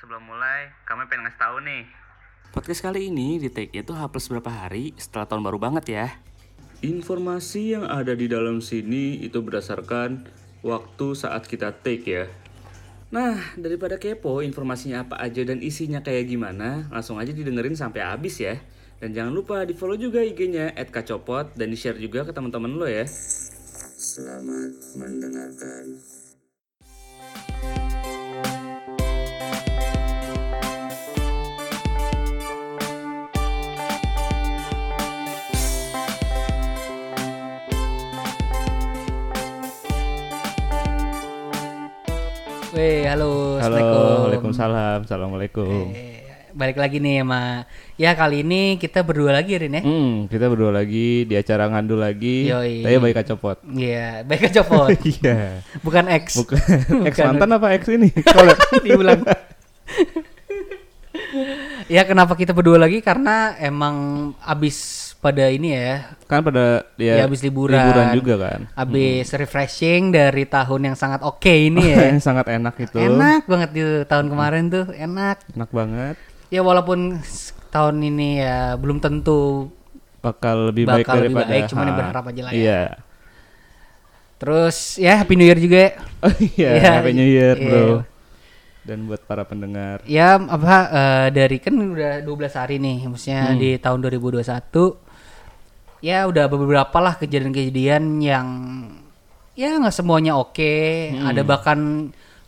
sebelum mulai, kami pengen ngasih tahu nih. Podcast kali ini di take itu H plus berapa hari setelah tahun baru banget ya. Informasi yang ada di dalam sini itu berdasarkan waktu saat kita take ya. Nah, daripada kepo informasinya apa aja dan isinya kayak gimana, langsung aja didengerin sampai habis ya. Dan jangan lupa di follow juga IG-nya @kacopot dan di share juga ke teman-teman lo ya. Selamat mendengarkan. Halo, Halo, Assalamualaikum. Waalaikumsalam, Assalamualaikum. Eh, balik lagi nih sama ya kali ini kita berdua lagi Rin ya. Hmm, kita berdua lagi di acara ngandul lagi. Yoi. Saya baik kacopot. Iya, baik aja copot. Iya. Bukan X. Bukan ex Bukan. mantan apa ex ini? Kalau Diulang. ya kenapa kita berdua lagi karena emang abis pada ini ya, kan pada dia ya abis liburan. liburan juga kan. Abis refreshing dari tahun yang sangat oke ini ya. Yang sangat enak itu. enak banget di tahun kemarin tuh, enak. Enak banget. Ya walaupun tahun ini ya belum tentu Bakal lebih baik Bakal lebih daripada baik, cuman ya berharap aja lah ya. Iya. Terus ya Happy New Year juga. Oh iya, Iya, Happy New Year, iya. Bro. Dan buat para pendengar. Ya apa eh, dari kan udah 12 hari nih maksudnya Hmm. di tahun 2021 ya udah beberapa lah kejadian-kejadian yang ya nggak semuanya oke, Hmm. ada bahkan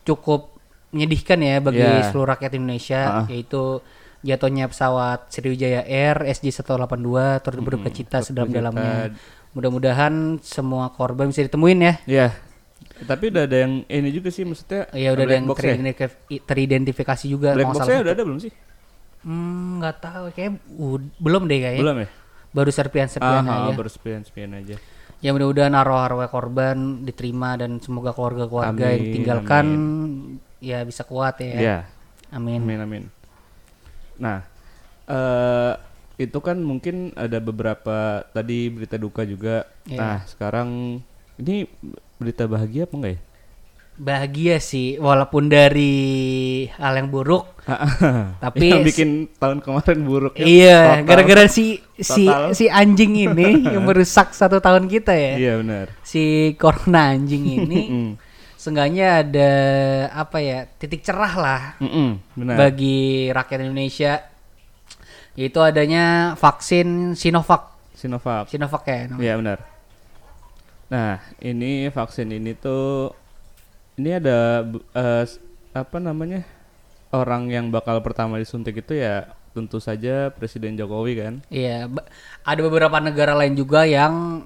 cukup menyedihkan ya bagi Ya. seluruh rakyat Indonesia Ah. yaitu jatuhnya pesawat Sriwijaya Air SJ182 turut berduka cita sedalam-dalamnya. Mudah-mudahan semua korban bisa ditemuin ya. Iya. Tapi udah ada yang ini juga sih maksudnya. Ya udah ada yang ya? teridentifikasi, teridentifikasi juga Black box-nya udah ada belum sih? Hmm, nggak tahu kayak belum deh kayaknya. Belum ya? Baru serpian-serpian Ah, aja. baru sepian-sepian aja. Ya mudah-mudahan arwah-arwah korban diterima dan semoga keluarga-keluarga yang Amin, ditinggalkan ya bisa kuat ya. Iya. Amin. Amin amin. Nah, eh itu kan mungkin ada beberapa tadi berita duka juga. Iya. Nah, sekarang ini berita bahagia apa enggak ya? Bahagia sih walaupun dari hal yang buruk Tapi yang bikin tahun kemarin buruk ya, iya gara-gara si si Total. si anjing ini yang merusak satu tahun kita ya. Iya benar. Si corona anjing ini Mm. seenggaknya ada apa ya titik cerah lah Mm-mm, benar. bagi rakyat Indonesia yaitu adanya vaksin Sinovac. Sinovac. Sinovac ya. Iya benar. Nah, ini vaksin ini tuh ini ada s- apa namanya? Orang yang bakal pertama disuntik itu ya tentu saja Presiden Jokowi kan. Iya, ada beberapa negara lain juga yang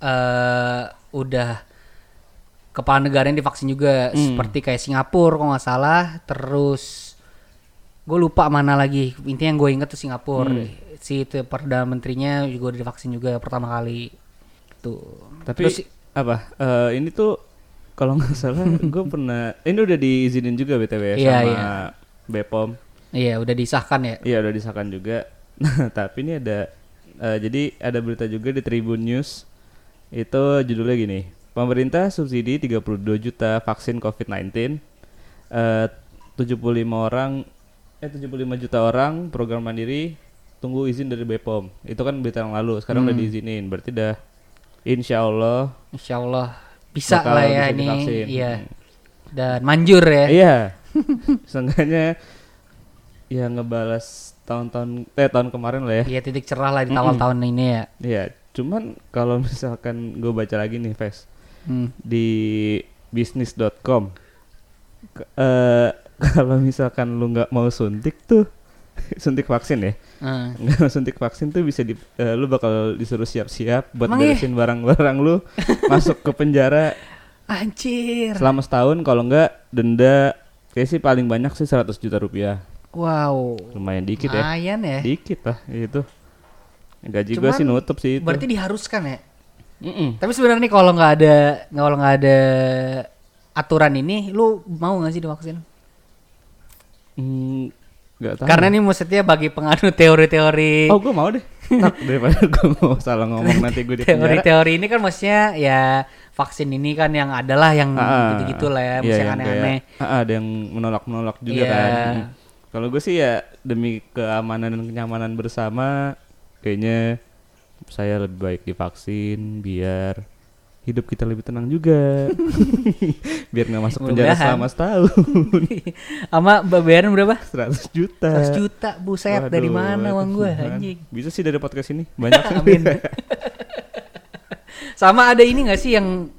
eh udah kepala negara yang divaksin juga Hmm. seperti kayak Singapura kalau nggak salah, terus gue lupa mana lagi intinya yang gue inget tuh Singapura Hmm. si itu perdana menterinya juga udah divaksin juga pertama kali tuh Tapi Terus- apa? eh, ini tuh kalau nggak salah gue pernah ini udah diizinin juga BTW ya Iya, sama iya. BPOM. iya udah disahkan ya Iya udah disahkan juga. Nah, tapi ini ada eh, jadi ada berita juga di Tribun News. Itu judulnya gini. Pemerintah subsidi 32 juta vaksin COVID-19. Eh 75 orang eh 75 juta orang program mandiri tunggu izin dari BPOM. Itu kan berita yang lalu. Sekarang udah diizinin. Berarti dah insya Allah Insya Allah bisa bakal lah ya bisa ini divaksin. iya Hmm. dan manjur ya Iya. Seenggaknya ya ngebalas tahun-tahun eh tahun kemarin lah ya. Iya titik cerah lah di awal tahun ini ya Iya, cuman kalau misalkan gue baca lagi nih, Ves, Hmm. di bisnis.com, ke- eh, kalau misalkan lu nggak mau suntik tuh, suntik vaksin ya, Eh. nggak suntik vaksin tuh bisa di, eh, lu bakal disuruh siap-siap buat Emang beresin barang-barang lu, masuk ke penjara Anjir. selama setahun, kalau nggak denda, kayak sih paling banyak sih 100 juta rupiah, Wow. lumayan dikit ya, Lumayan ya. dikit lah itu. Gaji gue sih nutup sih itu. Berarti diharuskan ya. Mm-mm. Tapi sebenarnya nih kalau nggak ada kalau nggak ada aturan ini, lu mau nggak sih divaksin? Hmm, tahu. Karena nih maksudnya bagi penganut teori-teori Oh, gue mau deh. Tak, daripada gue mau salah ngomong nanti gue di. Teori-teori ini kan maksudnya ya vaksin ini kan yang adalah yang Ah, gitu-gitu lah ya, iya, yang aneh-aneh. ah, ada yang menolak-menolak juga Iya. kan. Hmm. Kalau gue sih ya demi keamanan dan kenyamanan bersama, kayaknya saya lebih baik divaksin biar hidup kita lebih tenang juga. biar nggak masuk penjara Mudah-mudahan. selama setahun. Sama bayaran berapa? 100 juta. 100 juta, buset dari Waduh, mana uang gue anjing. Bisa sih dari podcast ini. Banyak Amin. sama ada ini gak sih yang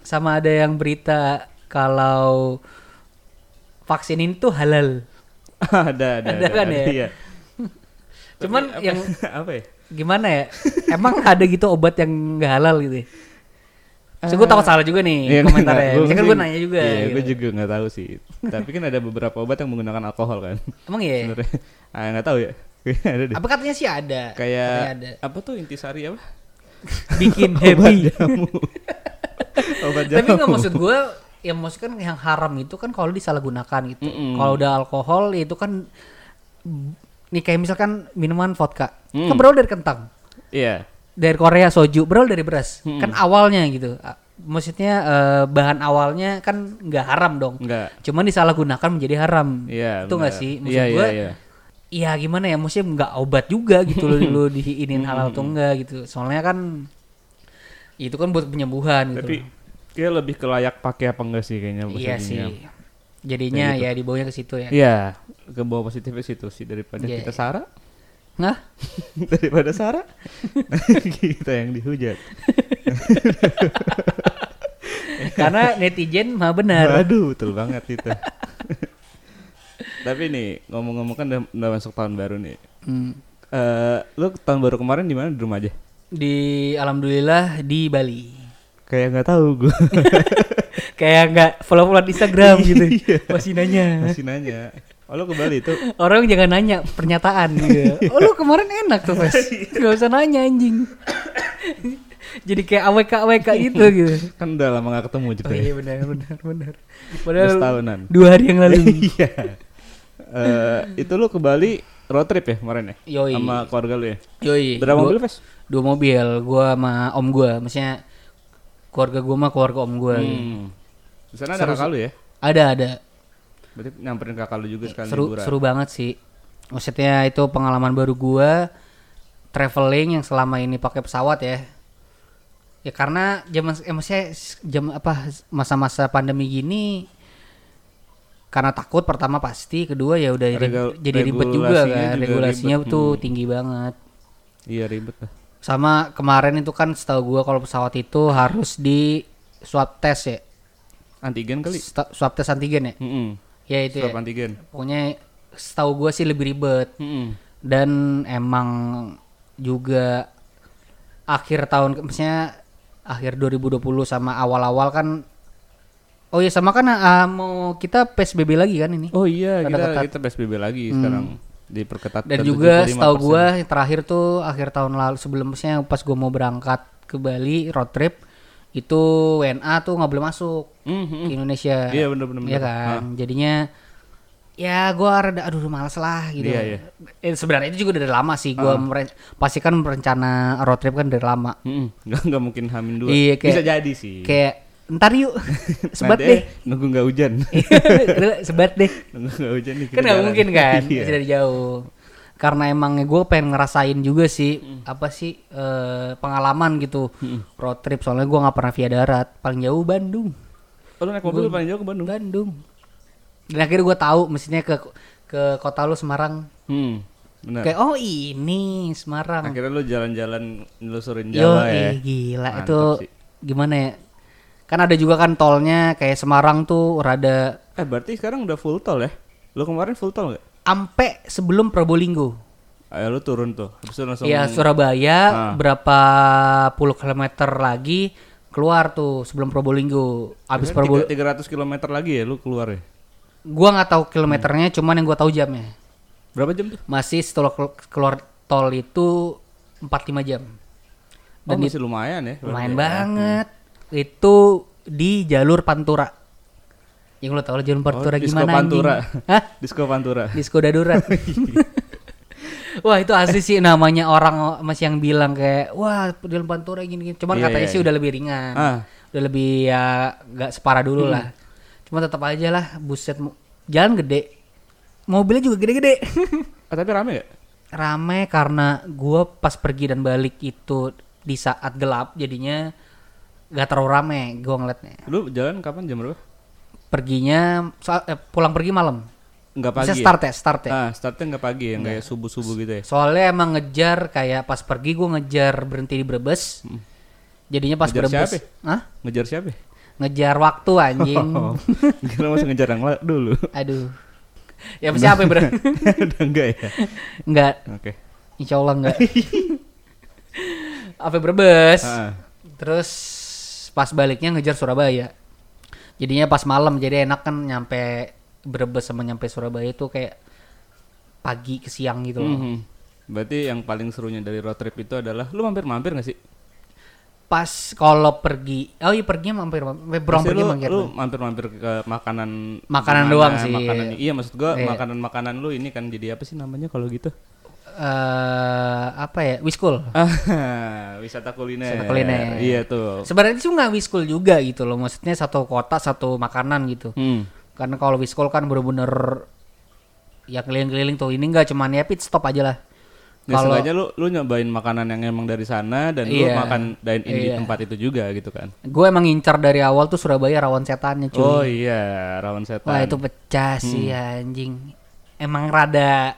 sama ada yang berita kalau vaksin ini tuh halal. ada, ada, Ada kan ya? Iya. Cuman Tapi apa- yang apa ya? gimana ya? Emang ada gitu obat yang nggak halal gitu? ya? So, gue takut salah juga nih Iya, komentarnya. Misalkan sih- gue nanya juga. Iya, gitu. gue juga nggak tahu sih. Tapi kan ada beberapa obat yang menggunakan alkohol kan. Emang ya? Sebenarnya, ah nggak tahu ya. Ada deh. Apa katanya sih ada? Katanya Kayak ada. apa tuh intisari apa? Bikin Obat happy. jamu. obat jamu. Tapi nggak maksud gue yang maksud kan yang haram itu kan kalau disalahgunakan gitu. Mm-mm. Kalau udah alkohol ya itu kan nih kayak misalkan minuman vodka Mm. kan berawal dari kentang Iya. Dari Korea soju berawal dari beras Mm-mm. kan awalnya gitu maksudnya eh, bahan awalnya kan nggak haram dong Enggak. cuman disalahgunakan menjadi haram Iya. itu nggak sih maksud Iya, gue iya, iya. Iya gimana ya maksudnya nggak obat juga gitu loh lu diinin halal atau enggak gitu soalnya kan itu kan buat penyembuhan gitu Tapi kayak lebih ke layak pakai apa enggak sih kayaknya Iya sih. Jadinya gitu. ya dibawanya ke situ ya. Iya, ke bawah positifnya situ sih daripada Iya. kita Sarah Nah, daripada Sarah kita yang dihujat. karena netizen mah benar. Aduh, betul banget itu. Tapi nih ngomong-ngomong kan udah, udah masuk tahun baru nih. Hmm. Eh, lu tahun baru kemarin di mana di rumah aja? Di alhamdulillah di Bali. Kayak nggak tahu gue. Kayak nggak follow-follow Instagram gitu. Iya. Masih nanya. Masih nanya. Oh lu ke Bali itu? Orang jangan nanya pernyataan gitu. Oh lu kemarin enak tuh, Fes. Gak usah nanya anjing. Jadi kayak AWK AWK gitu gitu. Kan udah lama gak ketemu juga. Oh ya. iya benar benar benar. Padahal setahunan. dua hari yang lalu. Iya. Eh, itu lu ke Bali road trip ya kemarin ya? Yoi. Sama keluarga lu ya? Yoi. Berapa mobil, Ves? Dua mobil, gua sama om gua. Maksudnya keluarga gua mah keluarga om gua. gitu. Hmm. Di sana ada Seru kakak lu ya? Ada ada. Berarti nyamperin kakak lu juga sekali seru liburan. seru banget sih maksudnya itu pengalaman baru gua traveling yang selama ini pakai pesawat ya ya karena zaman eh, maksudnya jam apa masa-masa pandemi gini karena takut pertama pasti kedua ya udah jadi ribet juga kan juga regulasinya ribet. tuh Hmm. tinggi banget Iya ribet lah. sama kemarin itu kan setahu gua kalau pesawat itu harus di swab test ya Antigen kali? Swab test antigen ya Heeh. Ya itu Swab ya antigen. pokoknya setahu gua sih lebih ribet Heeh. dan emang juga akhir tahun maksudnya akhir 2020 sama awal-awal kan oh ya sama kan ah, mau kita PSBB lagi kan ini Oh iya, kita ketat. kita PSBB lagi sekarang diperketat dan juga 75%. setahu gua yang terakhir tuh akhir tahun lalu sebelumnya pas gua mau berangkat ke Bali road trip itu WNA tuh nggak boleh masuk Hmm, ke hmm. Indonesia Iya bener bener. Iya kan jadinya ya gua rada aduh males lah gitu Iya, iya. Eh, sebenarnya itu juga dari lama sih gua mere- pasti kan rencana road trip kan dari lama Hmm, nggak nggak mungkin hamin dua. Iya, kayak- Bisa jadi sih. kayak ntar yuk sebat Nanti deh eh, nunggu nggak hujan. sebat deh nunggu nggak hujan nih. kan nggak mungkin kan Iya. dari jauh karena emang gue pengen ngerasain juga sih apa sih eh, pengalaman gitu road trip soalnya gue nggak pernah via darat paling jauh Bandung Oh, lu naik mobil paling jauh ke Bandung. Bandung dan akhirnya gue tahu mestinya ke ke kota lu Semarang Hmm, benar. kayak oh ini Semarang Akhirnya lu jalan-jalan nelusurin Yo, Jawa ya. gila Mantap itu sih. gimana ya kan ada juga kan tolnya kayak Semarang tuh rada Eh berarti sekarang udah full tol ya? Lu kemarin full tol nggak? Ampe sebelum Probolinggo Ayo lu turun tuh. Habis itu langsung Iya Surabaya Ah. berapa puluh kilometer lagi keluar tuh sebelum Probolinggo. Abis Probolinggo, Tiga- 300 km lagi ya lu keluar ya? gua nggak tahu kilometernya, cuman yang gua tahu jamnya. Berapa jam tuh? Masih setelah kelu- keluar tol itu 4-5 jam. Oh, Dan masih lumayan ya. lumayan ya. banget. Itu di jalur Pantura. Yang lo tau lah jalur Pantura Oh, gimana Pantura. Hah? Disco Pantura. Disco darurat. Wah itu asli sih namanya orang masih yang bilang kayak wah dalam pantura gini, gini. Cuman Iya, katanya iya, sih iya. udah lebih ringan, Ah. udah lebih ya nggak separah dulu Hmm. lah. Cuma tetap aja lah buset jalan gede, mobilnya juga gede-gede. Ah, tapi rame gak? Rame karena gua pas pergi dan balik itu di saat gelap jadinya gak terlalu rame gua ngeliatnya. Lu jalan kapan jam berapa? Perginya eh, pulang pergi malam. Enggak pagi. Bisa ya? start ya, start ya. Ah, startnya enggak pagi yang kayak subuh-subuh gitu ya. Soalnya emang ngejar kayak pas pergi gue ngejar berhenti di Brebes. Jadinya pas Hmm. Ngejar Brebes. siapa? Hah? Ngejar siapa? Ngejar waktu anjing. Oh, kira masih ngejar yang dulu. Aduh. Ya pasti apa bro? Udah enggak ya? enggak. Oke. Insya Allah enggak. apa Brebes? Ah. Terus pas baliknya ngejar Surabaya. Jadinya pas malam jadi enak kan nyampe Brebes sama nyampe Surabaya itu kayak pagi ke siang gitu loh. Mhm. Berarti yang paling serunya dari road trip itu adalah lu mampir-mampir gak sih? Pas kalau pergi, oh iya pergi mampir, mampir pergi lu, mampir. lu mampir-mampir ke makanan Makanan gimana, doang sih. Makanan, iya maksud gua Iya. makanan-makanan lu ini kan jadi apa sih namanya kalau gitu? Eh apa ya wiskul wisata kuliner. Wisata kuliner. Iya tuh. sebenarnya sih nggak wiskul juga gitu loh maksudnya satu kota satu makanan gitu Hmm. karena kalau wiskul kan bener-bener ya keliling-keliling tuh ini nggak cuman ya pit stop aja lah Ya, kalau sengaja lu lu nyobain makanan yang emang dari sana dan lu Iya. makan dine in di Iya. tempat itu juga gitu kan. gue emang ngincar dari awal tuh Surabaya rawan setannya cuy Oh iya, rawan setan. wah itu pecah sih anjing emang rada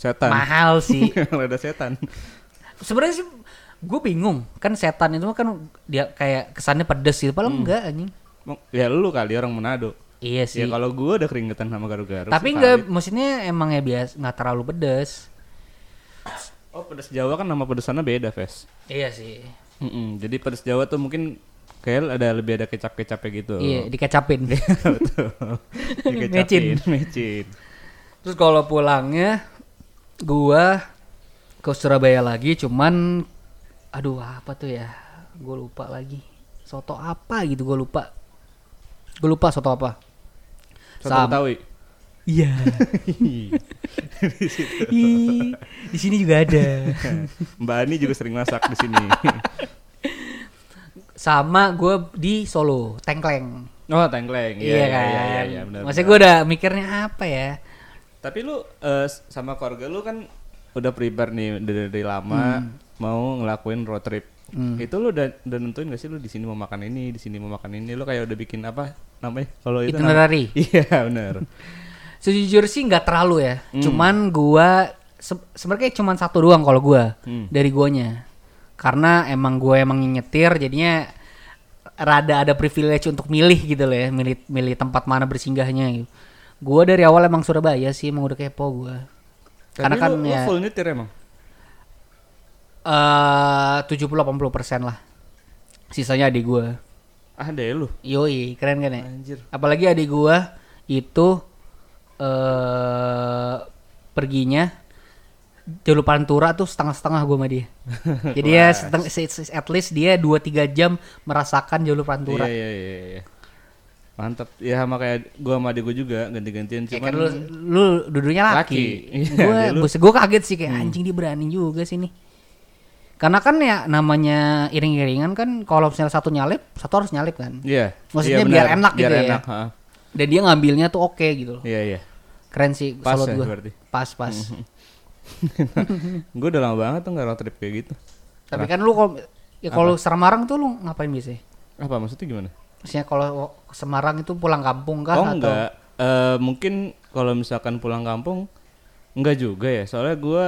setan. mahal sih Ada setan. sebenarnya sih gue bingung kan setan itu kan dia kayak kesannya pedes gitu padahal enggak anjing Ya lu kali orang Manado. iya sih Ya kalau gua udah keringetan sama garu-garu. Tapi enggak, maksudnya emang ya biasa nggak terlalu pedes. Oh, pedas Jawa kan nama pedesannya beda, Ves. Iya sih. Mm-mm, Jadi pedas Jawa tuh mungkin kayak ada lebih ada kecap-kecapnya gitu. Iya, dikecapin. Betul. Dikecapin, mecin. Terus kalau pulangnya gua ke Surabaya lagi cuman aduh apa tuh ya? Gue lupa lagi. Soto apa gitu gue lupa. Gue lupa soto apa. Soto Sam- Betawi. Iya. Di sini juga ada. Mbak Ani juga sering masak di sini. Sama gue di Solo, Tengkleng. oh, tengkleng. Iya, Iya, iya, kan. iya, iya, iya, benar. Maksudnya gue udah mikirnya apa ya? Tapi lu eh, sama keluarga lu kan udah prepare nih dari, dari lama Hmm. mau ngelakuin road trip. Itu lu udah, udah nentuin gak sih lu di sini mau makan ini, di sini mau makan ini? Lu kayak udah bikin apa namanya? Kalau itu Itinerary. Iya, benar. Sejujurnya sih nggak terlalu ya. Hmm. Cuman gua se- sebenarnya cuman satu doang kalau gua Hmm. dari guanya. Karena emang gua emang nyetir jadinya rada ada privilege untuk milih gitu loh ya, milih milih tempat mana bersinggahnya gitu. Gua dari awal emang Surabaya sih, emang udah kepo gua. Karena kan lu, lu ya full nyetir emang? eh 70-80% lah. Sisanya adik gua. Ah, deh lu. Yoi, keren kan ya? Anjir. Apalagi adik gua itu eh perginya jalur Pantura tuh setengah-setengah gua sama dia. Jadi ya seteng- se- se- at least dia 2 3 jam merasakan jalur Pantura. Iya, iya, iya, iya. Mantap. Ya sama kayak gua sama adik gua juga ganti-gantian Ya cuman kan lu lu dudunya laki. Laki. Iya, gua lu- Hmm. buset, gua kaget sih kayak anjing dia berani juga sih nih. Karena kan ya namanya iring-iringan kan kalau misalnya satu nyalip, satu harus nyalip kan. Iya. Maksudnya iya, biar enak biar gitu ya. enak, ha. Dan dia ngambilnya tuh oke gitu loh. Iya, iya. Keren sih Pas salut ya gua. berarti? Pas pas. gue udah lama banget tuh nggak road trip kayak gitu. Tapi kan lu kalau ya kalau Semarang tuh lu ngapain biasanya? Apa maksudnya gimana? Maksudnya kalau Semarang itu pulang kampung kah oh atau enggak. Eh, mungkin kalau misalkan pulang kampung enggak juga ya. Soalnya gua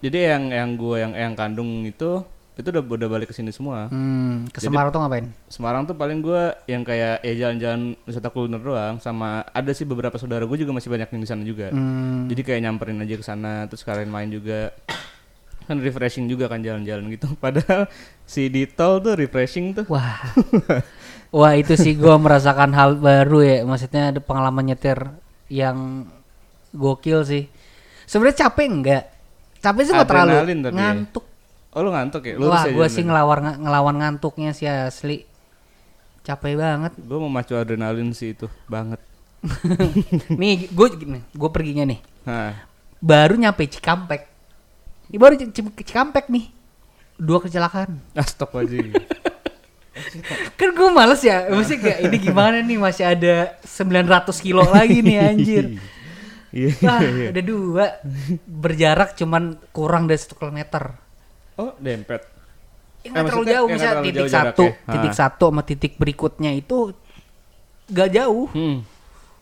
jadi yang yang gua yang yang kandung itu itu udah udah balik ke sini semua. Hmm, ke Semarang tuh ngapain? Semarang tuh paling gua yang kayak ya jalan-jalan wisata kuliner doang sama ada sih beberapa saudara gue juga masih banyak yang di sana juga. Hmm, Jadi kayak nyamperin aja ke sana terus kalian main juga. Kan refreshing juga kan jalan-jalan gitu. Padahal si di tol tuh refreshing tuh. wah. Wah, itu sih gua merasakan hal baru ya. Maksudnya ada pengalaman nyetir yang gokil sih. Sebenarnya capek enggak? Capek sih nggak terlalu ya. ngantuk. Oh lu ngantuk ya? Lu Wah, jalan- sih ngelawan ngelawan ngantuknya sih asli. Capek banget. Gue memacu adrenalin sih itu banget. nih, gue gue perginya nih. Nah, Baru nyampe Cikampek. Ini baru Cik- Cik- Cikampek nih. Dua kecelakaan. Astagfirullahaladzim. Kan gue males ya. Maksudnya kayak ini gimana nih masih ada 900 kilo lagi nih anjir. Iya. Wah, iya. ada dua. Berjarak cuman kurang dari satu kilometer. Oh, dempet. Ya, Eh, nggak terlalu jauh terlalu titik jauh satu, jaraknya. titik Ah. satu sama titik berikutnya itu gak jauh. Hmm.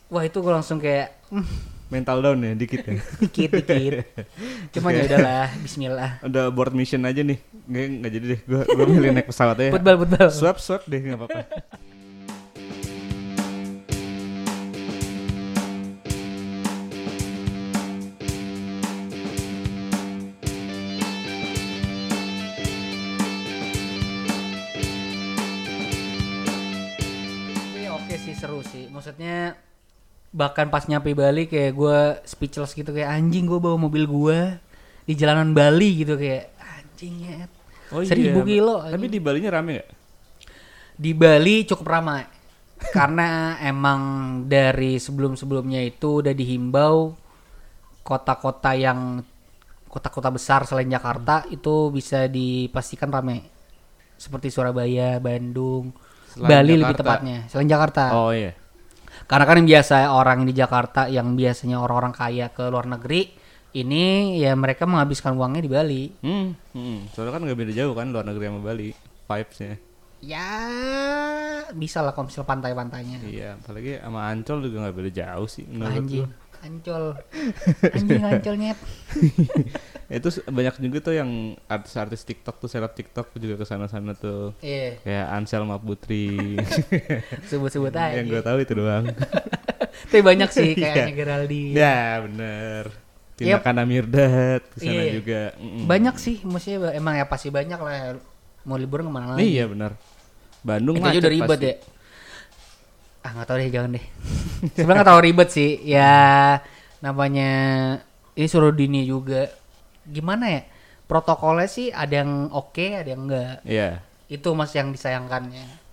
Wah itu gue langsung kayak hmm, Mental down ya dikit ya. dikit dikit. Cuman ya udahlah, Bismillah. Udah board mission aja nih. Nggak, nggak jadi deh. Gue gue milih naik pesawat aja. Football football. Swap swap deh nggak apa-apa. Oke sih seru sih. Maksudnya bahkan pas nyampe Bali kayak gue speechless gitu kayak anjing gue bawa mobil gue di jalanan Bali gitu kayak anjing ya. Seribu kilo. Oh, Tapi di Balinya rame gak? di Bali cukup ramai karena emang dari sebelum-sebelumnya itu udah dihimbau kota-kota yang kota-kota besar selain Jakarta itu bisa dipastikan ramai seperti Surabaya, Bandung, Selain Bali lebih Jakarta. tepatnya selain Jakarta. Oh iya. Karena kan yang biasa orang di Jakarta yang biasanya orang-orang kaya ke luar negeri ini ya mereka menghabiskan uangnya di Bali. Hmm, hmm. Soalnya kan nggak beda jauh kan luar negeri sama Bali. Vibesnya. Ya bisa lah kalau pantai-pantainya. Iya, apalagi sama Ancol juga nggak beda jauh sih menurut Anjing. Ancol. Anjing ancol nyet. Itu banyak juga tuh yang artis-artis TikTok tuh seleb TikTok juga ke sana-sana tuh. Iya, Kayak Ansel Maputri. sebut-sebut aja. yang gue tahu itu doang. Tapi banyak sih Iya. kayaknya Geraldine. ya, bener. Tindakan ke sana Iya. juga. Mm-mm. Banyak sih, maksudnya emang ya pasti banyak lah. Mau liburan ke mana lagi? Iya, bener. Bandung Itu aja udah ribet pasti. ya. Ah nggak tahu deh, jangan deh. Sebenarnya nggak tahu ribet sih. Ya namanya ini suruh dini juga. Gimana ya? Protokolnya sih ada yang oke, ada yang enggak. Iya. Itu mas yang disayangkannya.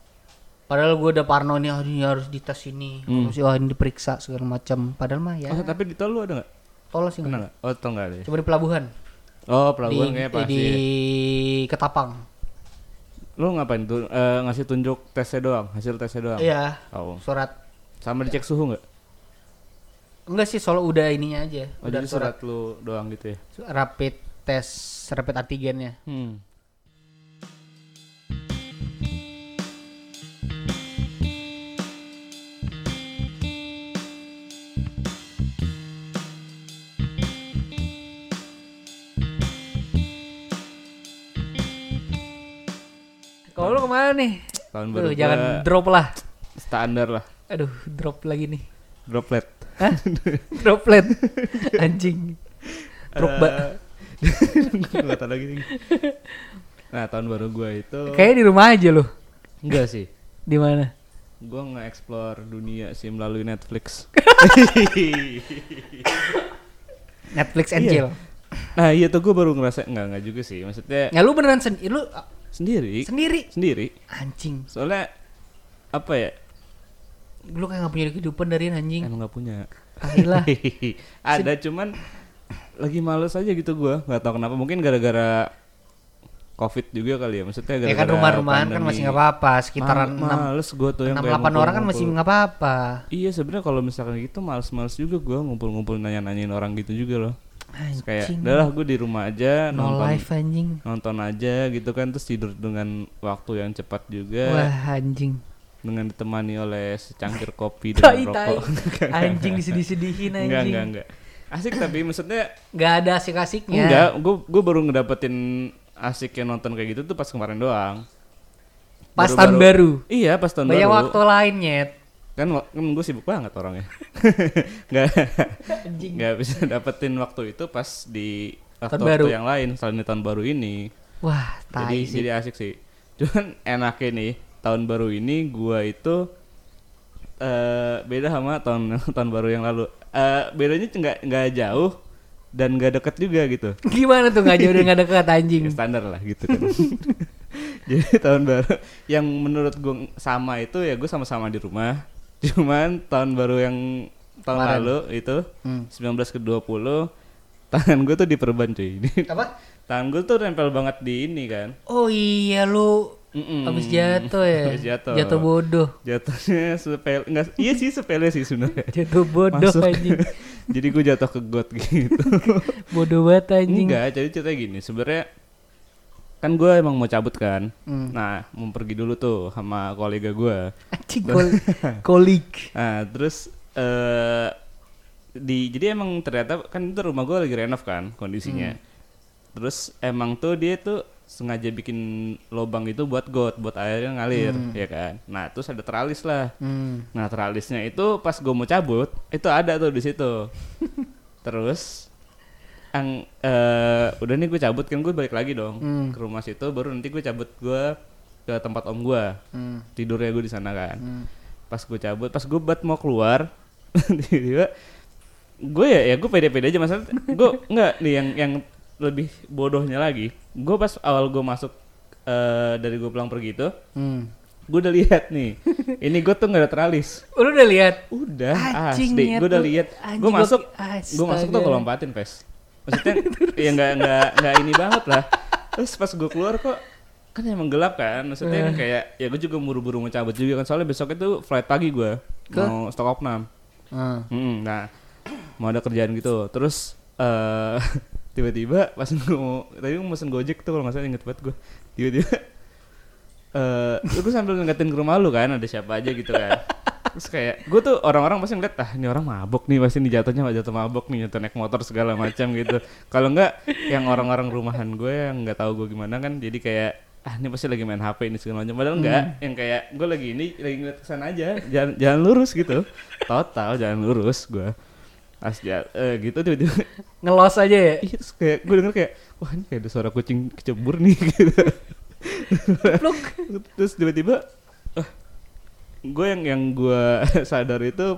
Padahal gue udah parno nih, ah, ini harus dites ini, Hmm. harus wah, ini diperiksa segala macam. Padahal mah ya, Oh, tapi di tol lu ada nggak? tolong sih nggak. Oh, tol nggak ada ya? Coba di pelabuhan, Oh, di, pelabuhan kayaknya pasti. di Ketapang. Lu ngapain tuh? Eh, ngasih tunjuk tesnya doang, hasil tesnya doang. Iya, Oh. surat. Sama dicek suhu nggak? Enggak sih, soal udah ininya aja. Oh, udah jadi surat lu doang gitu ya? rapid tes rapid antigennya. Hmm. Kalau lu ke mana nih? Tahun Tuh, baru jangan drop lah. standar lah. Aduh, drop lagi nih. Droplet. Hah? Droplet. Anjing. Drop ba- Enggak tahu lagi. nih. Nah, tahun baru gua itu Kayaknya di rumah aja lu. enggak sih. Di mana? Gua nge-explore dunia sih melalui Netflix. Netflix and Iya. chill. nah, iya tuh gua baru ngerasa enggak enggak juga sih. Maksudnya Ya lu beneran sendiri lu sendiri. sendiri. Sendiri. Anjing. Soalnya apa ya? Lu kayak gak punya kehidupan dari anjing. Emang nggak punya. Ahilah. Ada cuman lagi males aja gitu gua, nggak tahu kenapa. Mungkin gara-gara covid juga kali ya. Maksudnya Ya gara-gara kan rumah-rumahan kan masih nggak apa-apa, sekitaran Ma- males gua tuh yang 6 kayak 8 orang kan masih nggak apa-apa. Iya sebenarnya kalau misalkan gitu males-males juga gua ngumpul-ngumpul nanya-nanyain orang gitu juga loh. Terus kayak Anjing. udahlah gue di rumah aja No nonton life anjing. nonton aja gitu kan terus tidur dengan waktu yang cepat juga Wah anjing. Dengan ditemani oleh secangkir kopi dan tai. rokok. Anjing disedih-sedihin anjing. enggak enggak enggak. Asik tapi maksudnya Nggak ada asik-asiknya. Enggak, gue gue baru ngedapetin asiknya nonton kayak gitu tuh pas kemarin doang. Pas tahun baru. Iya, pas tahun Banyak baru. waktu lain nyet. Kan, kan gue sibuk banget orangnya. Nggak Anjing. nggak bisa dapetin waktu itu pas di waktu, Tahun baru. yang lain selain di tahun baru ini. Wah, tai Jadi sih. jadi asik sih. Cuman enaknya nih tahun baru ini gua itu eh beda sama tahun tahun baru yang lalu. Eh bedanya nggak nggak jauh dan nggak deket juga gitu. Gimana tuh nggak jauh dan nggak dekat anjing? Ya, standar lah gitu kan. Jadi tahun baru yang menurut gue sama itu ya gue sama-sama di rumah. Cuman tahun baru yang tahun Kemarin. lalu itu Hmm. 19 ke 20 tangan gue tuh diperban cuy. Apa? tangan gue tuh nempel banget di ini kan. Oh iya lu Mm-mm. habis jatuh ya. Habis jatuh. Jatuh bodoh. Jatuhnya sepele, enggak, iya sih sepele sih sebenarnya. Jatuh bodoh Masuk. anjing. Jadi gue jatuh ke got gitu. Bodoh banget anjing. Enggak, jadi ceritanya gini, sebenarnya kan gue emang mau cabut kan. Hmm. Nah, mau pergi dulu tuh sama kolega gue. Kolik. Nah, terus eh di jadi emang ternyata kan itu rumah gue lagi renov kan kondisinya. Terus emang tuh dia tuh sengaja bikin lubang itu buat got, buat airnya ngalir, ya kan. Nah, terus ada teralis lah. Hmm. Nah, teralisnya itu pas gue mau cabut, itu ada tuh di situ. terus ang eh udah nih gue cabut kan gue balik lagi dong Hmm. ke rumah situ baru nanti gue cabut gue ke tempat om gue Hmm. tidurnya gue di sana kan Hmm. pas gue cabut pas gue buat mau keluar tiba-tiba gue ya ya gue pede-pede aja masalah gue nggak nih yang yang lebih bodohnya lagi. Gue pas awal gue masuk eh dari gue pulang pergi itu Hmm. gue udah lihat nih. Ini gue tuh nggak ada teralis. Lu udah lihat? udah Anjing, asli. gue udah lihat. Gue masuk gue masuk tuh gue lompatin pes maksudnya ya nggak nggak nggak ini banget lah. Terus pas gue keluar kok kan emang gelap kan? Maksudnya kan kayak ya gue juga buru-buru mau cabut juga kan. Soalnya besok itu flight pagi gue mau stok opnam. Hmm. Mm, nah mau ada kerjaan gitu. Terus eh tiba-tiba pas mau tadi gue mesen gojek tuh kalau nggak salah inget banget gue tiba-tiba eh gue sambil ngeliatin ke rumah lu kan ada siapa aja gitu kan. Terus kayak gue tuh orang-orang pasti ngeliat ah ini orang mabok nih pasti nih jatuhnya jatuh mabok nih jatuh naik motor segala macam gitu. Kalau enggak yang orang-orang rumahan gue yang nggak tahu gue gimana kan jadi kayak ah ini pasti lagi main HP ini segala macam. Padahal enggak yang kayak gue lagi ini lagi ngeliat ke sana aja jalan jalan lurus gitu. Total jalan lurus gue pas ja- eh, gitu tiba-tiba. Ngelos aja ya. iya terus kayak gue denger kayak wah ini kayak ada suara kucing kecebur nih gitu. Terus tiba-tiba ah, gue yang yang gue sadar itu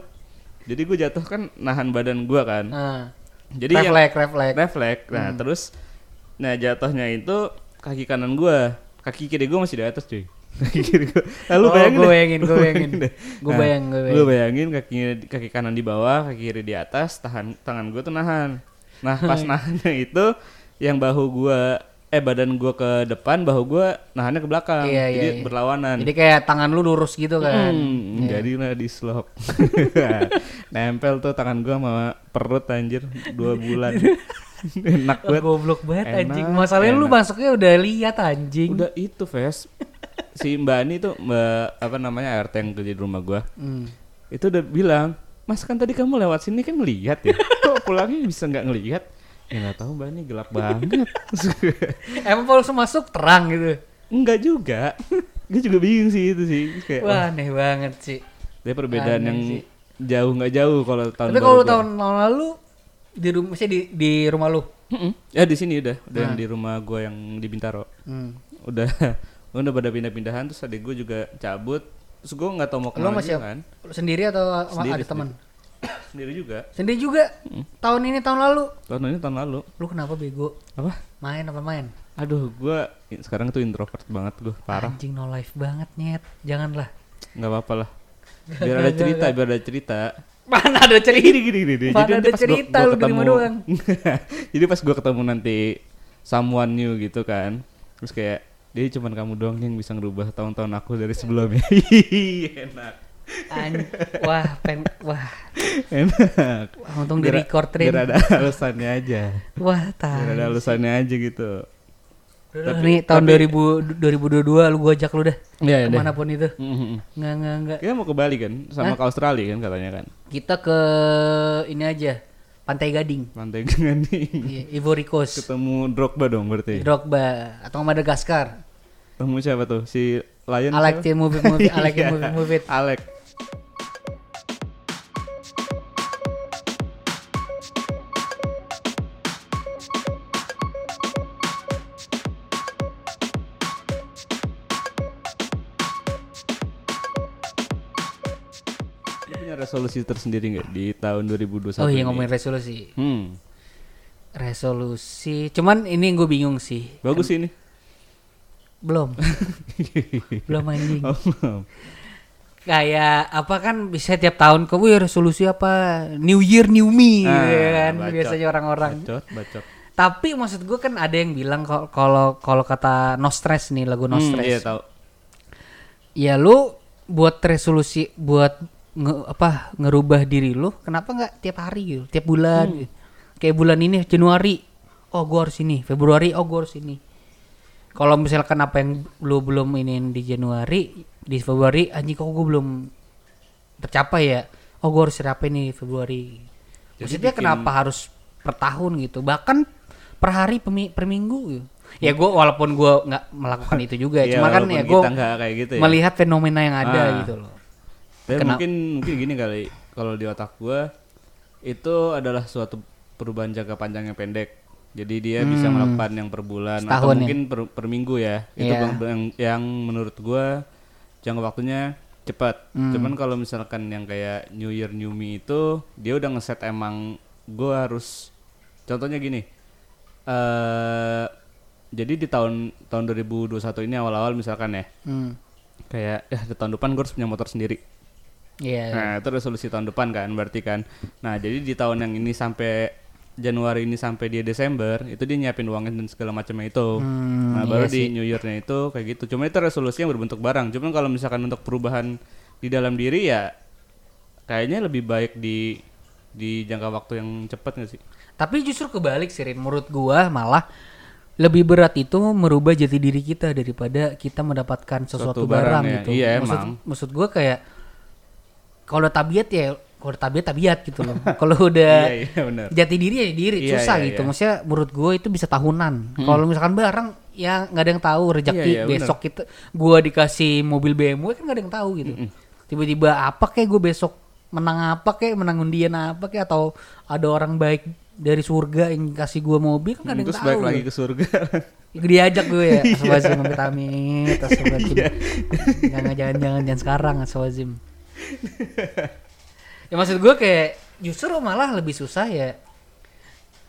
jadi gue jatuh kan nahan badan gue kan. Nah. jadi yang refleks, refleks. refleks nah terus nah jatuhnya itu kaki kanan gue kaki kiri gue masih di atas cuy kaki kiri gue lalu Oh, bayangin gue bayangin, gue bayangin. deh. Gue Nah, bayang, gue lu bayang. bayangin kaki kaki kanan di bawah kaki kiri di atas tahan tangan gue tuh nahan nah pas nahannya itu yang bahu gue eh badan gue ke depan bahu gue nahannya ke belakang Iya, iya, jadi iya. berlawanan Jadi kayak tangan lu lurus gitu kan. Hmm, jadilah di slop. Nempel tuh tangan gua sama perut anjir dua bulan. Enak banget. goblok banget Enak, anjing. Masalahnya lu enak. masuknya udah lihat anjing. Udah itu, Ves. Si Mbak Ani tuh Mbak apa namanya RT yang kerja di rumah gua. Hmm. Itu udah bilang, "Mas kan tadi kamu lewat sini kan ngelihat ya. Kok pulangnya bisa nggak ngelihat?" Ya nggak tahu Mbak Ani gelap banget. Emang kalau masuk terang gitu. Enggak juga. Gue juga bingung sih itu sih. Kayak, wah, aneh banget sih. dia perbedaan aneh yang sih. jauh nggak jauh kalau tahun Tapi kalau gua. tahun tahun lalu di rumah sih di di rumah lu. Mm-mm. Ya di sini udah, udah yang Nah. di rumah gue yang di Bintaro. Hmm. Udah, udah pada pindah-pindahan terus adik gue juga cabut. Terus gue nggak tahu mau Lu ke mana masih kan. Lu sendiri atau Sendiri, ada teman? Sendiri juga. Sendiri juga. Tahun ini tahun lalu. Tahun ini tahun lalu. Lu kenapa bego? Apa? Main apa main? Aduh, gue sekarang tuh introvert banget gue, parah. Anjing no life banget nyet. Janganlah. nggak apa-apa lah. Biar ada cerita, biar ada cerita. Mana ada cerita? Gini gini gini. Mana nanti ada pas gua- cerita, gua lu di rumah doang. Jadi pas gue ketemu nanti someone new gitu kan. Terus kayak dia cuman kamu doang yang bisa ngerubah tahun-tahun aku dari sebelumnya. Enak. An- wah, pen wah. Enak. Wah, untung di record. Biar ada alasannya aja. Wah, Biar ada alasannya aja gitu. Udah, Tapi- nih tahun tapi- 2000 2022 lu gua ajak lu dah. Iya, iya, Ke mana pun itu. Mhm. Enggak, enggak, enggak. Kita mau ke Bali kan, sama ke Australia kan katanya kan. Kita ke ini aja. Pantai Gading. Pantai Gading. Iya, Ivory Coast. Ketemu Drogba dong berarti. Drogba atau Madagaskar. Ketemu siapa tuh? Si Lion. I like siapa? the movie movie, I like Iya. movie movie. Alek. Punya resolusi tersendiri nggak di tahun 2021 Oh iya ngomongin resolusi. Hmm, Resolusi. Cuman ini gue bingung sih. bagus sih ini. Belum. Belum anjing. Oh, belum. kayak apa kan bisa tiap tahun ke wih resolusi apa New Year New Me gitu Ah, kan bacot. biasanya orang-orang. Bacot, bacot. Tapi maksud gue kan ada yang bilang kal- kalau kalau kata no stress nih lagu no Hmm, stress. iya tahu. Ya lu buat resolusi buat nge- apa ngerubah diri lu kenapa nggak tiap hari gitu, tiap bulan Hmm. gitu. Kayak bulan ini Januari, oh gua harus ini, Februari, oh gua harus ini. Kalau misalkan apa yang lu belum ini di Januari, di Februari anjing kok gua belum tercapai ya. Oh gua harus apa nih Februari. Jadi Maksudnya bikin- kenapa harus per tahun gitu? Bahkan per hari per, mi- per minggu gitu. Ya gua walaupun gua nggak melakukan itu juga, Iya, cuma kan ya gua kita nggak kayak gitu ya. melihat fenomena yang ada Ah. gitu loh. Tapi Kena- mungkin mungkin gini kali kalau di otak gua itu adalah suatu perubahan jangka panjang yang pendek. Jadi dia bisa melakukan yang per bulan Hmm. Setahun atau ya? mungkin per, per minggu ya. Itu bang- yang, yang menurut gua jangka waktunya cepat. Hmm. Cuman kalau misalkan yang kayak New Year New Me itu dia udah ngeset emang gua harus contohnya gini. eh jadi di tahun tahun 2021 ini awal-awal misalkan ya Hmm. kayak ya di tahun depan gue harus punya motor sendiri. Iya. Nah, itu resolusi tahun depan kan berarti kan. Nah, jadi di tahun yang ini sampai Januari ini sampai dia Desember itu dia nyiapin uangnya dan segala macamnya itu. Hmm, nah, baru iya di sih. New Year-nya itu kayak gitu. Cuma itu resolusi yang berbentuk barang. Cuman kalau misalkan untuk perubahan di dalam diri ya kayaknya lebih baik di di jangka waktu yang cepat nggak sih? Tapi justru kebalik sih, Rin. menurut gua malah lebih berat itu merubah jati diri kita daripada kita mendapatkan sesuatu Suatu barang, barang ya. gitu. Iya, maksud, emang. maksud gua kayak kalau tabiat ya kalau udah tabiat tabiat gitu loh. kalau udah Iya, iya jati diri ya diri Iya, susah iya, gitu. iya. Maksudnya menurut gue itu bisa tahunan. Kalau misalkan barang ya nggak ada yang tahu rezeki Iya, iya, bener. besok kita gua dikasih mobil BMW kan nggak ada yang tahu gitu. Tiba-tiba apa kayak gue besok menang apa kayak menang undian apa kayak atau ada orang baik dari surga yang kasih gua mobil kan nggak ada yang Terus tahu. balik lagi ke surga. Diajak gue ya, Iya. Aswazim amit amit, Aswazim. Jangan jangan jangan jangan sekarang Aswazim. Ya maksud gue kayak justru malah lebih susah ya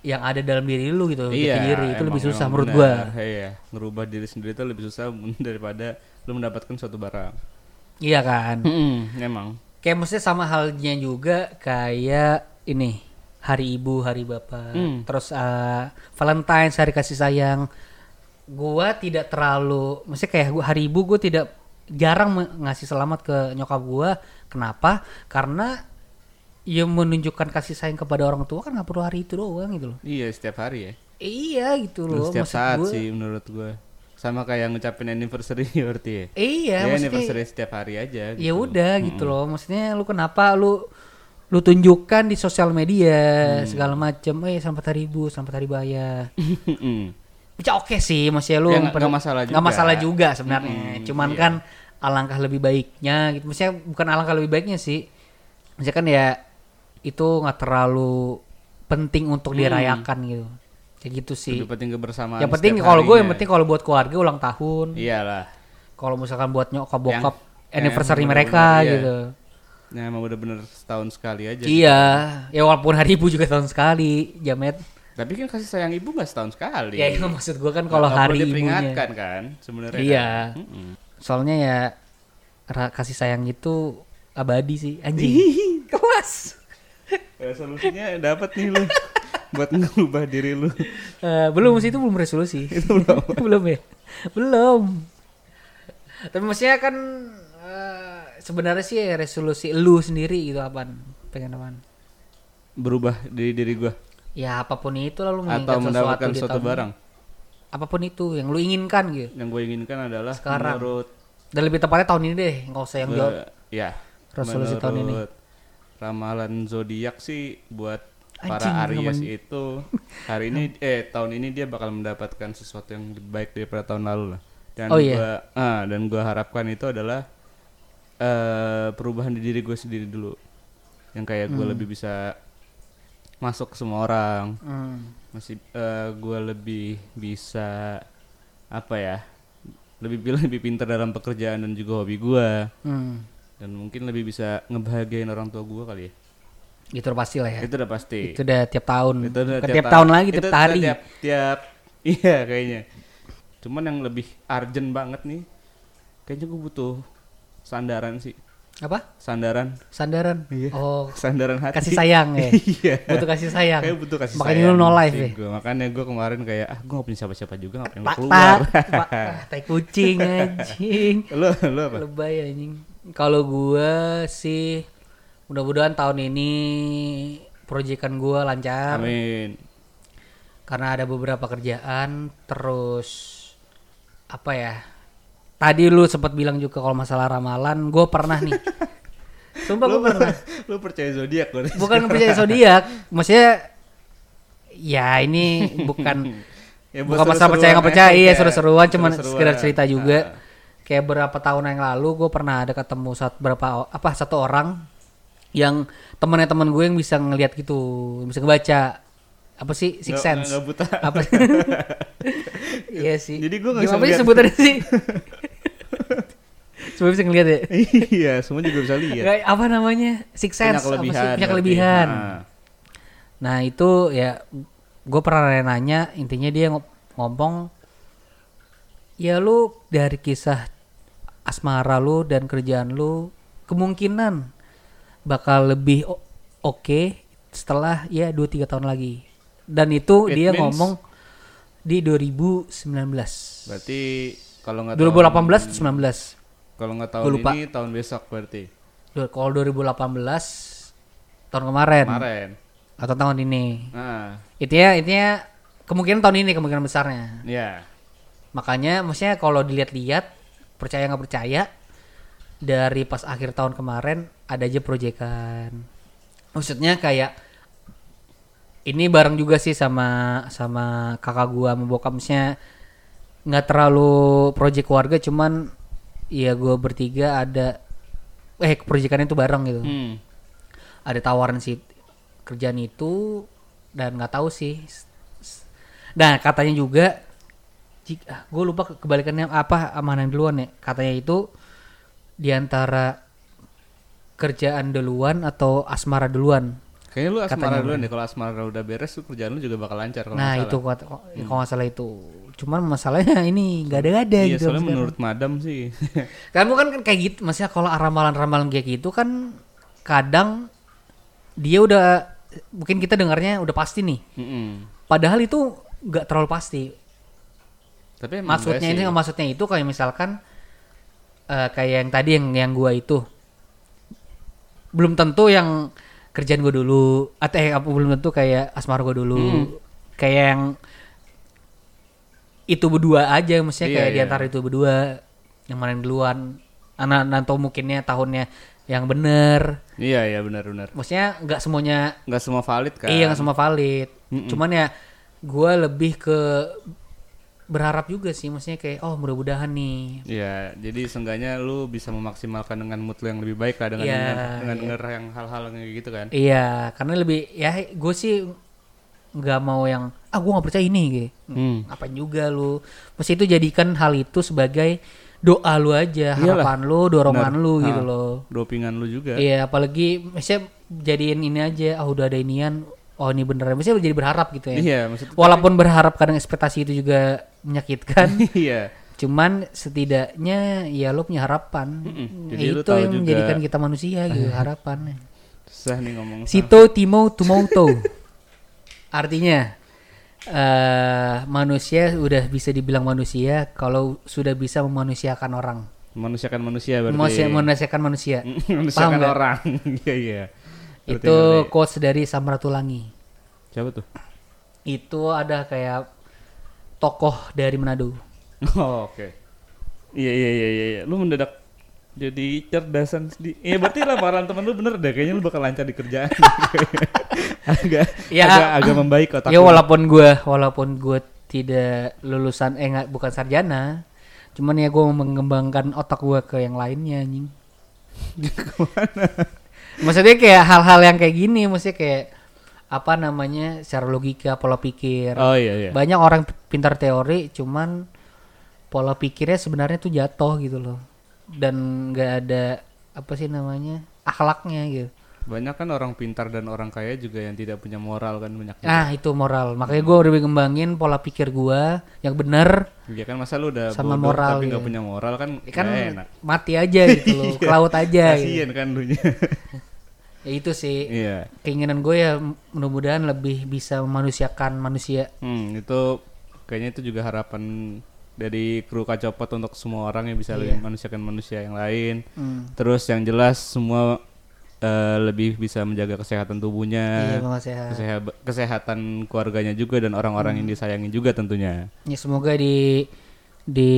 yang ada dalam diri lu gitu jati diri itu lebih susah menurut gua benar. Iya, ngerubah diri sendiri itu lebih susah daripada lu mendapatkan suatu barang. iya kan emang. kayak maksudnya sama halnya juga kayak ini hari ibu hari bapak Hmm. terus uh, Valentine's hari kasih sayang gua tidak terlalu maksudnya kayak gua hari ibu gua tidak jarang ngasih selamat ke nyokap gua kenapa karena ya menunjukkan kasih sayang kepada orang tua kan nggak perlu hari itu doang gitu loh Iya, setiap hari ya. iya gitu loh setiap maksud saat gua. sih menurut gua. Sama kayak ngucapin anniversary berarti ya. iya ya, anniversary setiap hari aja ya gitu. udah gitu loh maksudnya lu kenapa lu lu tunjukkan di sosial media Hmm. segala macem eh selamat hari ibu selamat hari Mm-mm. bisa oke sih maksudnya lu Ya, nggak masalah juga. masalah juga sebenarnya Mm-mm, cuman iya. kan alangkah lebih baiknya gitu maksudnya bukan alangkah lebih baiknya sih maksudnya kan ya itu nggak terlalu penting untuk dirayakan gitu kayak gitu sih Lebih penting kebersamaan. yang penting kalau gue yang penting kalau buat keluarga ulang tahun Iyalah. kalau misalkan buat nyokap bokap yang anniversary mereka bener-bener, iya. gitu Nah, emang bener-bener setahun sekali aja. Iya, ya walaupun hari ibu juga tahun sekali, Jamet. Tapi kan kasih sayang ibu nggak setahun sekali. Ya itu maksud gua kan kalau hari ibunya. kan sebenarnya. Iya. kan? Mm-mm. Soalnya ya kasih sayang itu abadi sih, anjing. Kelas. Ya, solusinya dapat nih lu buat ngubah diri lu. Eh, belum sih itu belum resolusi. belum. belum ya. Belum. Tapi maksudnya kan eh, sebenarnya sih resolusi lu sendiri gitu apaan? Pengen apaan? Berubah dari diri gua Ya apa pun itu lalu atau sesuatu mendapatkan di suatu ini. barang. Apa pun itu yang lu inginkan gitu. Yang gue inginkan adalah Sekarang. menurut Dan lebih tepatnya tahun ini deh, nggak usah yang jauh. ya Resolusi tahun ini. Ramalan zodiak sih buat para Anjing, Aries ramalan- itu hari ini eh tahun ini dia bakal mendapatkan sesuatu yang lebih baik daripada tahun lalu lah. Dan Oh, iya. gua ah, dan gua harapkan itu adalah eh perubahan di diri gue sendiri dulu. Yang kayak gue Hmm. lebih bisa masuk ke semua orang. Hmm. Masih eh gue lebih bisa apa ya? Lebih lebih pintar dalam pekerjaan dan juga hobi gua Hmm. Dan mungkin lebih bisa ngebahagiain orang tua gua kali ya. Itu udah pasti lah ya. Itu udah pasti. Itu udah tiap tahun. Itu udah Bukan tiap, tahun lagi, itu tiap hari. Tiap, tiap iya kayaknya. Cuman yang lebih urgent banget nih, kayaknya gue butuh sandaran sih. Apa? Sandaran. Sandaran. Iya. Oh, Sandaran hati. kasih sayang ya. Iya. Butuh kasih sayang. Kayak butuh kasih Makanya sayang lu no life ya. gua. Makanya gue kemarin kayak ah gue gak punya siapa-siapa juga ngapain gue Tak keluar. ah, tai kucing anjing. lu lu apa? Lebay anjing. Kalau gua sih mudah-mudahan tahun ini proyekan gua lancar Amin. karena ada beberapa kerjaan terus apa ya? Tadi lu sempat bilang juga kalau masalah ramalan, gua pernah nih. Sumpah gua pernah. lu percaya zodiak lu? Bukan percaya zodiak, maksudnya ya ini bukan Ya, bukan masalah percaya nggak percaya, seru-seruan iya seru-seruan, cuman Seru-seruan. sekedar cerita juga. Ah. Kayak berapa tahun yang lalu gue pernah ada ketemu satu berapa apa satu orang yang temennya temen gue yang bisa ngelihat gitu, bisa ngebaca. Apa sih? Six Nggak- sense. nggak buta. apa iya sih. Jadi gua nggak bisa sih sebutannya sih? Semua bisa ngeliat ya? Iya, semua juga bisa lihat. Nggak, apa namanya? Six Punya sense apa kelebihan. sih? Punya kelebihan Nah. Nah itu ya gue pernah nanya intinya dia ngom- ngomong ya lu dari kisah asmara lu dan kerjaan lu kemungkinan bakal lebih oke setelah ya 2-3 tahun lagi dan itu It dia means- ngomong di 2019 Berarti kalau nggak 2018 atau 19 Kalau nggak Gua tahun lupa. ini tahun besok berarti. Kalau 2018 tahun kemarin Kemarin. atau tahun ini Nah, intinya intinya kemungkinan tahun ini kemungkinan besarnya ya. Makanya maksudnya kalau dilihat-lihat percaya nggak percaya dari pas akhir tahun kemarin ada aja proyekan. Maksudnya kayak ini bareng juga sih sama sama kakak gua sama bokap maksudnya nggak terlalu proyek keluarga cuman ya gua bertiga ada eh proyekannya itu bareng gitu Hmm. ada tawaran sih kerjaan itu dan nggak tahu sih nah katanya juga jika gue lupa ke- kebalikannya apa mana yang duluan ya katanya itu di antara kerjaan duluan atau asmara duluan Kayaknya lu asmara Katanya dulu deh. Kalau asmara udah beres, tuh kerjaan lu juga bakal lancar kalau nah nggak itu kata- kalau nggak salah itu cuman masalahnya ini nggak ada ada Iya, gitu soalnya sekarang. menurut madam sih. Kamu kan kan kayak gitu, maksudnya kalau ramalan-ramalan kayak gitu kan kadang dia udah mungkin kita dengarnya udah pasti nih. Mm-mm. Padahal itu nggak terlalu pasti. Tapi Maksudnya ini maksudnya itu kayak misalkan eh, kayak yang tadi yang yang gua itu belum tentu yang kerjaan gue dulu atau eh, apa belum tentu kayak asmara gue dulu Hmm. kayak yang itu berdua aja maksudnya Iya, kayak iya. di antara itu berdua yang mana yang duluan anak nanti mungkinnya tahunnya yang bener Iya, iya benar-benar. maksudnya nggak semuanya Nggak semua valid kan? Iya nggak semua valid. Mm-mm. Cuman ya gue lebih ke berharap juga sih, maksudnya kayak oh mudah-mudahan nih. Iya, jadi seenggaknya lu bisa memaksimalkan dengan mood lu yang lebih baik lah dengan Iya, dengan, dengan iya. denger yang hal-hal yang kayak gitu kan. Iya, karena lebih ya gue sih nggak mau yang ah gue nggak percaya ini gitu. Hmm. Apa juga lu? Mesti itu jadikan hal itu sebagai doa lu aja, Iyalah. harapan lu, dorongan Benar. lu gitu Ah. loh. Dopingan lu juga. Iya, apalagi maksudnya jadiin ini aja, ah udah ada inian, oh ini beneran. Maksudnya jadi berharap gitu ya. Iya, maksudnya Walaupun berharap kadang ekspektasi itu juga menyakitkan. iya. Cuman setidaknya ya lo punya harapan. Mm-mm. Ya, Jadi itu yang juga- menjadikan kita manusia gitu harapan. Susah nih ngomong. sama- Sito Timo Tumoto. Artinya eh manusia udah bisa dibilang manusia kalau sudah bisa memanusiakan orang. Manusiakan manusia berarti. Manusia manusiakan manusia. Manusiakan nggak? orang. Iya, iya. Ngerti, Itu ngerti. quotes dari Samratulangi. Siapa tuh? Itu ada kayak tokoh dari Manado. Oh, oke. Iya, iya, iya, iya, iya. Lu mendadak jadi cerdasan sedih. Iya, berarti lamaran temen lu bener deh. Kayaknya lu bakal lancar di kerjaan. agak, Ya. agak, agak membaik otak ya walaupun gue walaupun gue tidak lulusan eh nggak bukan sarjana cuman ya gue mengembangkan otak gue ke yang lainnya anjing maksudnya kayak hal-hal yang kayak gini maksudnya kayak apa namanya secara logika pola pikir. Oh iya, iya. banyak orang pintar teori cuman pola pikirnya sebenarnya tuh jatuh gitu loh. Dan nggak ada apa sih namanya akhlaknya gitu Banyak kan orang pintar dan orang kaya juga yang tidak punya moral kan banyak. juga. Nah itu moral. Makanya gue udah ngembangin pola pikir gue yang bener. Iya kan masa lu udah Sama bodoh moral, tapi nggak iya. punya moral kan Ya kan enak. mati aja gitu loh, ke laut aja. gitu. Kasian kan lu. Ya itu sih Iya. keinginan gue ya mudah-mudahan lebih bisa memanusiakan manusia. Hmm, itu kayaknya itu juga harapan dari kru kacopot untuk semua orang yang bisa Iya. lebih manusiakan manusia yang lain. Hmm. Terus yang jelas semua eh, lebih bisa menjaga kesehatan tubuhnya, Iya, sehat. keseha- kesehatan keluarganya juga dan orang-orang Hmm. yang disayangi juga tentunya. Ya semoga di di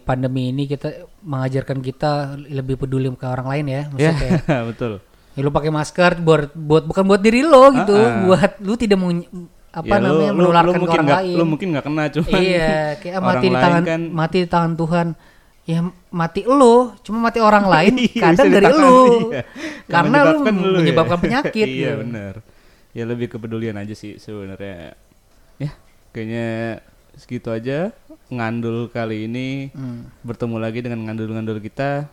pandemi ini kita mengajarkan kita lebih peduli ke orang lain ya. Maksudnya Ya, kayak betul. ya lu pakai masker buat buat bukan buat diri lo gitu, Ah, ah. buat lu tidak mau apa Ya, namanya lu- menularkan lu ke orang nggak- lain. Lu mungkin nggak kena cuman iya, kayak mati di tangan kan mati di tangan Tuhan. Ya mati lo, cuma mati orang lain Iya, kadang dari lu. iya. Karena lu menyebabkan lu ya. menyebabkan penyakit. iya benar. Ya lebih kepedulian aja sih sebenarnya. Ya, kayaknya segitu aja ngandul kali ini. Hmm. Bertemu lagi dengan ngandul-ngandul kita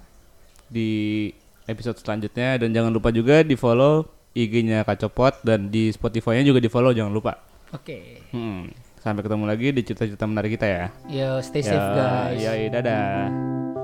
di episode selanjutnya dan jangan lupa juga di follow IG-nya Kacopot dan di Spotify-nya juga di follow jangan lupa. Oke. Hmm. Sampai ketemu lagi di cerita-cerita menarik kita ya. Yo, stay safe guys. Ya, dadah.